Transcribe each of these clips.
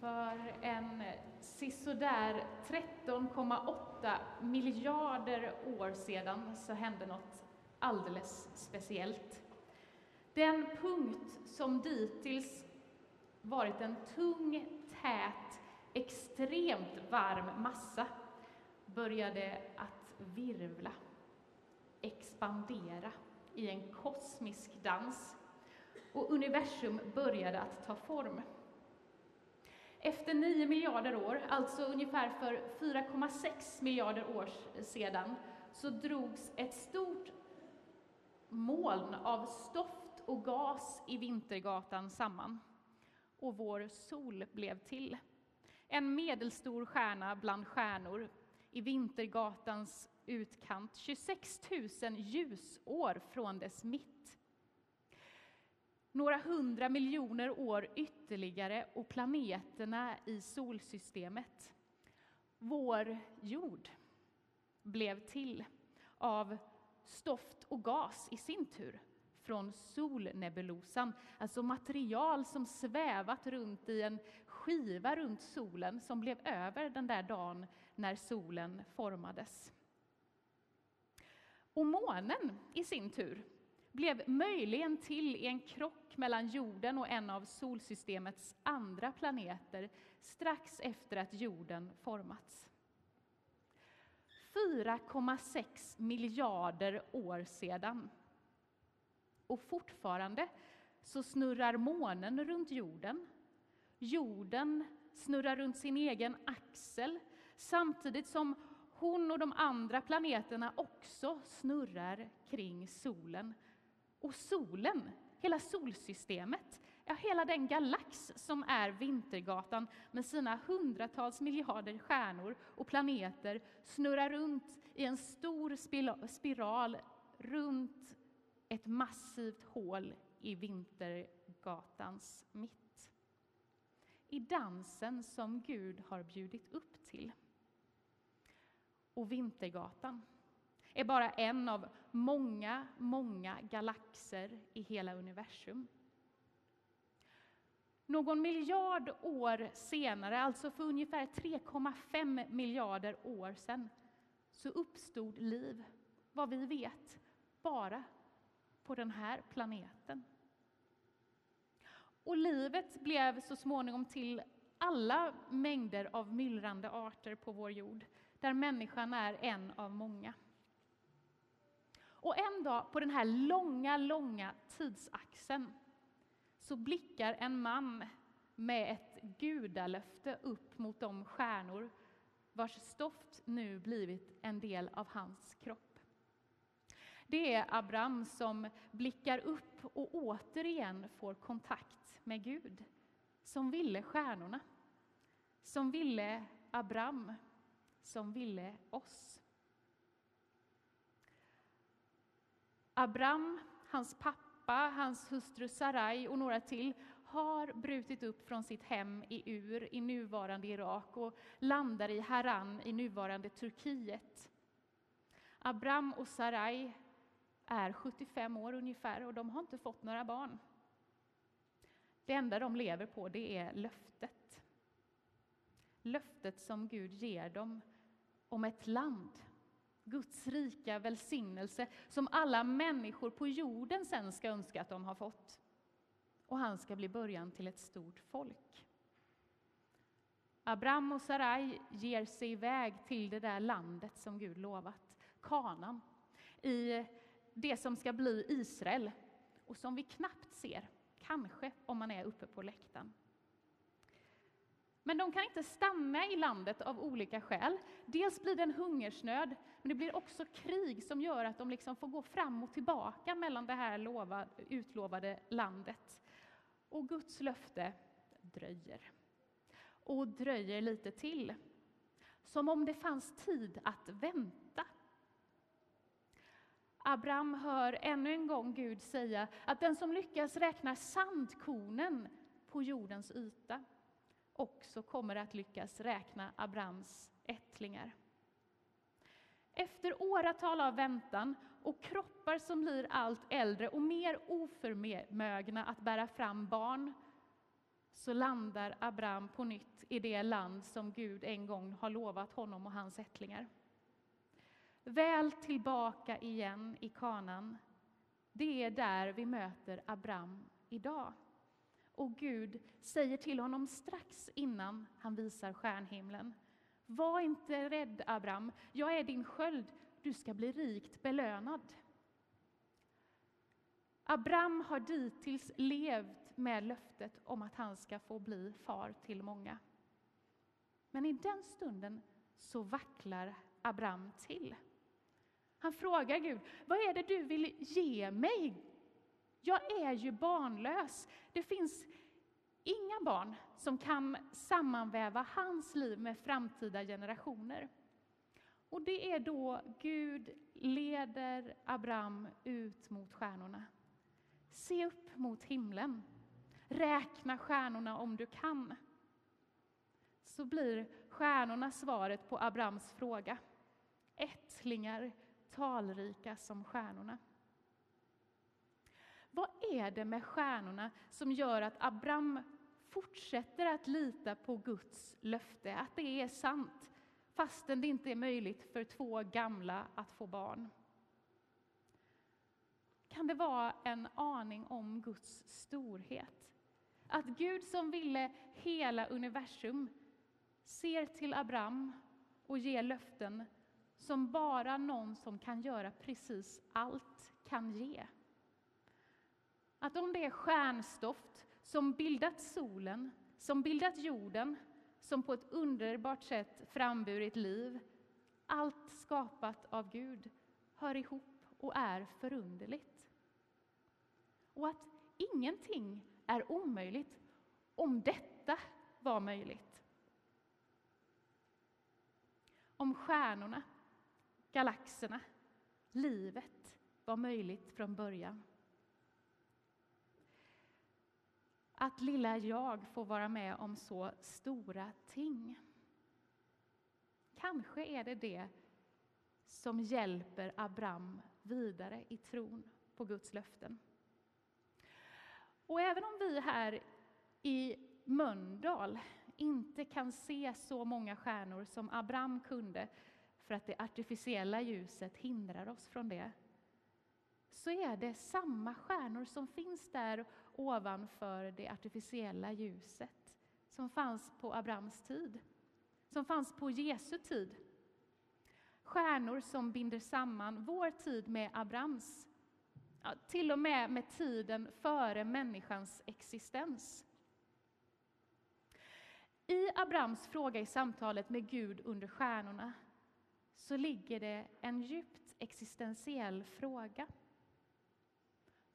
För en sisådär 13,8 miljarder år sedan så hände något alldeles speciellt. Den punkt som dittills varit en tung, tät, extremt varm massa började att virvla, expandera i en kosmisk dans och universum började att ta form. Efter 9 miljarder år, alltså ungefär för 4,6 miljarder år sedan, så drogs ett stort moln av stoft och gas i Vintergatan samman. Och vår sol blev till. En medelstor stjärna bland stjärnor i Vintergatans utkant, 26 000 ljusår från dess mitt. Några hundra miljoner år ytterligare och planeterna i solsystemet. Vår jord blev till av stoft och gas i sin tur från solnebulosan, alltså material som svävat runt i en skiva runt solen som blev över den där dagen när solen formades. Och månen i sin tur blev möjligen till i en krock mellan jorden och en av solsystemets andra planeter strax efter att jorden formats. 4,6 miljarder år sedan. Och fortfarande så snurrar månen runt jorden. Jorden snurrar runt sin egen axel samtidigt som hon och de andra planeterna också snurrar kring solen. Och solen, hela solsystemet, ja, hela den galax som är Vintergatan med sina hundratals miljarder stjärnor och planeter snurrar runt i en stor spiral runt ett massivt hål i Vintergatans mitt. I dansen som Gud har bjudit upp till. Och Vintergatan är bara en av många, många galaxer i hela universum. Någon miljard år senare, alltså för ungefär 3,5 miljarder år sedan, så uppstod liv, vad vi vet, bara på den här planeten. Och livet blev så småningom till alla mängder av myllrande arter på vår jord, där människan är en av många. Och en dag på den här långa, långa tidsaxeln så blickar en man med ett gudalöfte upp mot de stjärnor vars stoft nu blivit en del av hans kropp. Det är Abraham som blickar upp och återigen får kontakt med Gud, som ville stjärnorna, som ville Abraham, som ville oss. Abram, hans pappa, hans hustru Sarai och några till har brutit upp från sitt hem i Ur i nuvarande Irak och landar i Haran i nuvarande Turkiet. Abram och Sarai är 75 år ungefär och de har inte fått några barn. Det enda de lever på det är löftet. Löftet som Gud ger dem om ett land Guds rika välsignelse som alla människor på jorden sen ska önska att de har fått. Och han ska bli början till ett stort folk. Abraham och Sarai ger sig iväg till det där landet som Gud lovat, Kanan, i det som ska bli Israel och som vi knappt ser, kanske om man är uppe på läktaren. Men de kan inte stanna i landet av olika skäl. Dels blir det en hungersnöd, men det blir också krig som gör att de liksom får gå fram och tillbaka mellan det här lovad, utlovade landet. Och Guds löfte dröjer. Och dröjer lite till. Som om det fanns tid att vänta. Abraham hör ännu en gång Gud säga att den som lyckas räkna sandkornen på jordens yta också kommer att lyckas räkna Abrams ättlingar. Efter åratal av väntan och kroppar som blir allt äldre och mer oförmögna att bära fram barn så landar Abraham på nytt i det land som Gud en gång har lovat honom och hans ättlingar. Väl tillbaka igen i kanan, det är där vi möter Abraham idag. Och Gud säger till honom strax innan han visar stjärnhimlen. Var inte rädd, Abraham, jag är din sköld, du ska bli rikt belönad. Abraham har dittills levt med löftet om att han ska få bli far till många. Men i den stunden så vacklar Abraham till. Han frågar Gud, vad är det du vill ge mig? Jag är ju barnlös. Det finns inga barn som kan sammanväva hans liv med framtida generationer. Och det är då Gud leder Abraham ut mot stjärnorna. Se upp mot himlen. Räkna stjärnorna om du kan. Så blir stjärnorna svaret på Abrahams fråga. Ättlingar talrika som stjärnorna. Vad är det med stjärnorna som gör att Abraham fortsätter att lita på Guds löfte, att det är sant, fastän det inte är möjligt för två gamla att få barn? Kan det vara en aning om Guds storhet? Att Gud som ville hela universum ser till Abraham och ger löften som bara någon som kan göra precis allt kan ge. Att om det är stjärnstoft som bildat solen, som bildat jorden, som på ett underbart sätt framburit liv, allt skapat av Gud, hör ihop och är förunderligt. Och att ingenting är omöjligt om detta var möjligt. Om stjärnorna galaxerna, livet var möjligt från början. Att lilla jag får vara med om så stora ting. Kanske är det det som hjälper Abraham vidare i tron på Guds löften. Och även om vi här i Mölndal inte kan se så många stjärnor som Abraham kunde för att det artificiella ljuset hindrar oss från det, så är det samma stjärnor som finns där ovanför det artificiella ljuset som fanns på Abrahams tid, som fanns på Jesu tid. Stjärnor som binder samman vår tid med Abrahams, ja, till och med med tiden före människans existens. I Abrahams fråga i samtalet med Gud under stjärnorna så ligger det en djupt existentiell fråga.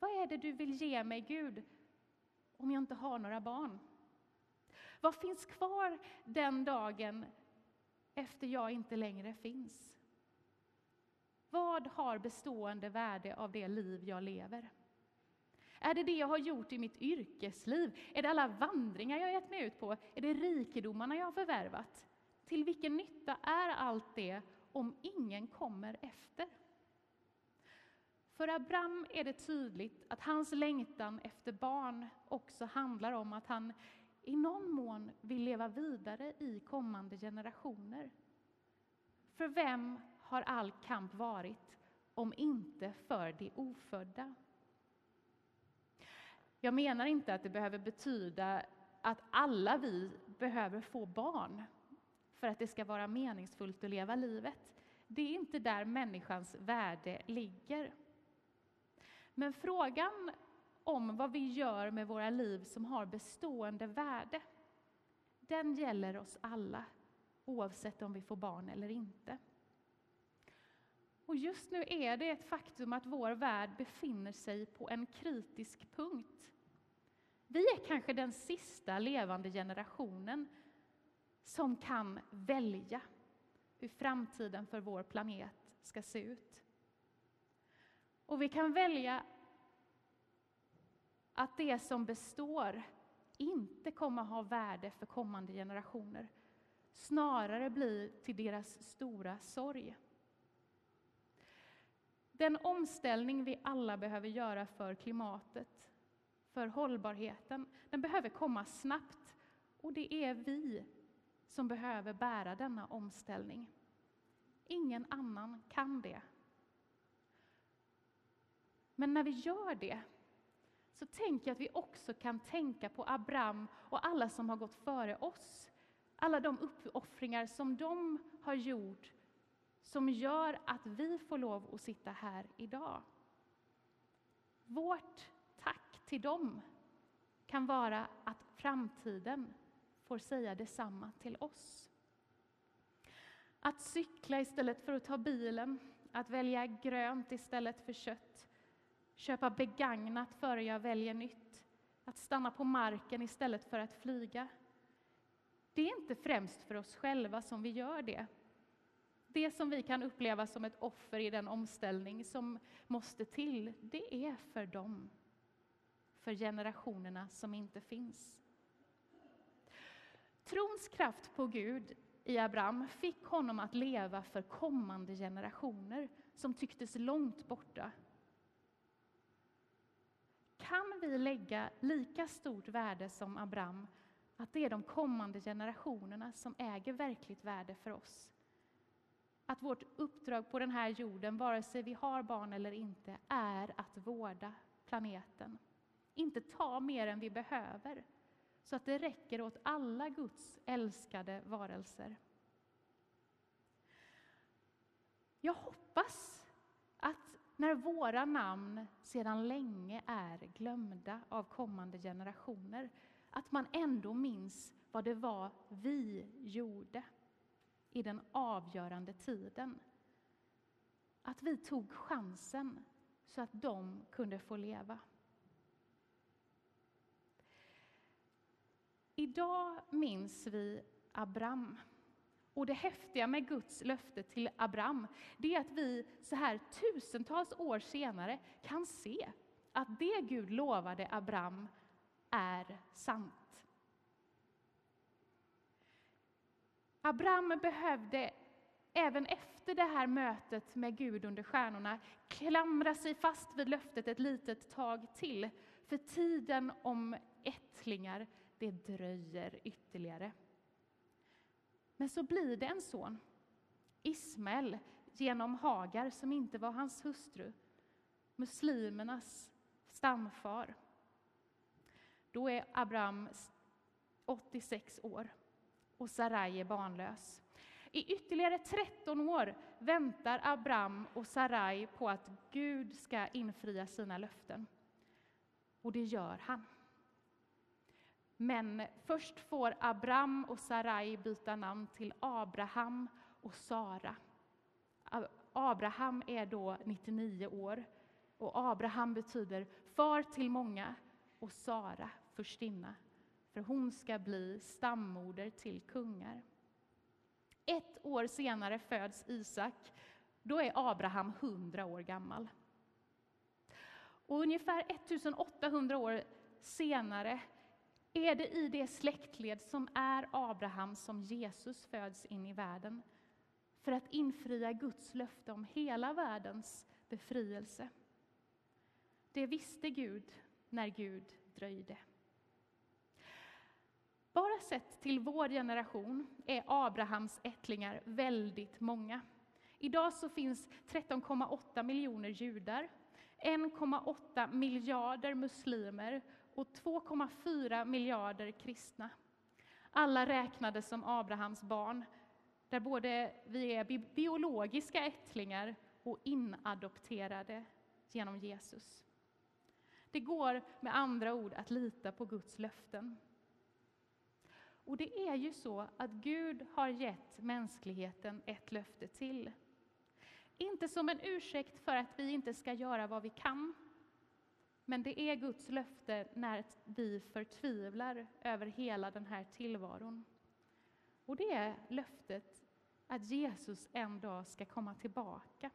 Vad är det du vill ge mig, Gud, om jag inte har några barn? Vad finns kvar den dagen efter jag inte längre finns? Vad har bestående värde av det liv jag lever? Är det det jag har gjort i mitt yrkesliv? Är det alla vandringar jag gett mig ut på? Är det rikedomarna jag har förvärvat? Till vilken nytta är allt det om ingen kommer efter. För Abraham är det tydligt att hans längtan efter barn också handlar om att han i någon mån vill leva vidare i kommande generationer. För vem har all kamp varit om inte för de ofödda? Jag menar inte att det behöver betyda att alla vi behöver få barn för att det ska vara meningsfullt att leva livet. Det är inte där människans värde ligger. Men frågan om vad vi gör med våra liv som har bestående värde, den gäller oss alla, oavsett om vi får barn eller inte. Och just nu är det ett faktum att vår värld befinner sig på en kritisk punkt. Vi är kanske den sista levande generationen som kan välja hur framtiden för vår planet ska se ut. Och vi kan välja att det som består inte kommer ha värde för kommande generationer, snarare blir till deras stora sorg. Den omställning vi alla behöver göra för klimatet, för hållbarheten. Den behöver komma snabbt och det är vi som behöver bära denna omställning. Ingen annan kan det. Men när vi gör det så tänker jag att vi också kan tänka på Abraham och alla som har gått före oss. Alla de uppoffringar som de har gjort som gör att vi får lov att sitta här idag. Vårt tack till dem kan vara att framtiden får säga detsamma till oss. Att cykla istället för att ta bilen, att välja grönt istället för kött, köpa begagnat före jag väljer nytt, att stanna på marken istället för att flyga. Det är inte främst för oss själva som vi gör det. Det som vi kan uppleva som ett offer i den omställning som måste till, det är för dem, för generationerna som inte finns. Trons kraft på Gud i Abraham fick honom att leva för kommande generationer som tycktes långt borta. Kan vi lägga lika stort värde som Abraham, att det är de kommande generationerna som äger verkligt värde för oss? Att vårt uppdrag på den här jorden, vare sig vi har barn eller inte, är att vårda planeten. Inte ta mer än vi behöver, så att det räcker åt alla Guds älskade varelser. Jag hoppas att när våra namn sedan länge är glömda av kommande generationer, att man ändå minns vad det var vi gjorde i den avgörande tiden. Att vi tog chansen så att de kunde få leva. Idag minns vi Abram. Och det häftiga med Guds löfte till Abram, det är att vi så här tusentals år senare kan se att det Gud lovade Abram är sant. Abram behövde även efter det här mötet med Gud under stjärnorna klamra sig fast vid löftet ett litet tag till, för tiden om ättlingar det dröjer ytterligare. Men så blir det en son, Ismael, genom Hagar, som inte var hans hustru, muslimernas stamfar. Då är Abraham 86 år och Sarai är barnlös. I ytterligare 13 år väntar Abraham och Sarai på att Gud ska infria sina löften. Och det gör han. Men först får Abram och Sarai byta namn till Abraham och Sara. Abraham är då 99 år och Abraham betyder far till många och Sara förstinna, för hon ska bli stammoder till kungar. Ett år senare föds Isak. Då är Abraham 100 år gammal. Och ungefär 1800 år senare är det i det släktled som är Abraham som Jesus föds in i världen för att infria Guds löfte om hela världens befrielse. Det visste Gud när Gud dröjde. Bara sett till vår generation är Abrahams ättlingar väldigt många. Idag så finns 13,8 miljoner judar, 1,8 miljarder muslimer och 2,4 miljarder kristna. Alla räknades som Abrahams barn, där både vi är biologiska ättlingar och inadopterade genom Jesus. Det går med andra ord att lita på Guds löften. Och det är ju så att Gud har gett mänskligheten ett löfte till. Inte som en ursäkt för att vi inte ska göra vad vi kan, men det är Guds löfte när vi förtvivlar över hela den här tillvaron. Och det är löftet att Jesus en dag ska komma tillbaka.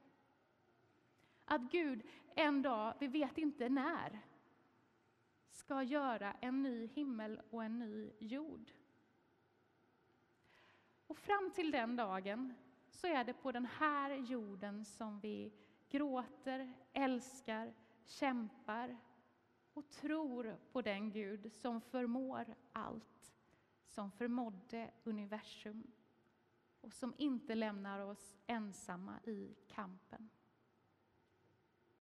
Att Gud en dag, vi vet inte när, ska göra en ny himmel och en ny jord. Och fram till den dagen så är det på den här jorden som vi gråter, älskar, kämpar och tror på den Gud som förmår allt, som förmådde universum och som inte lämnar oss ensamma i kampen.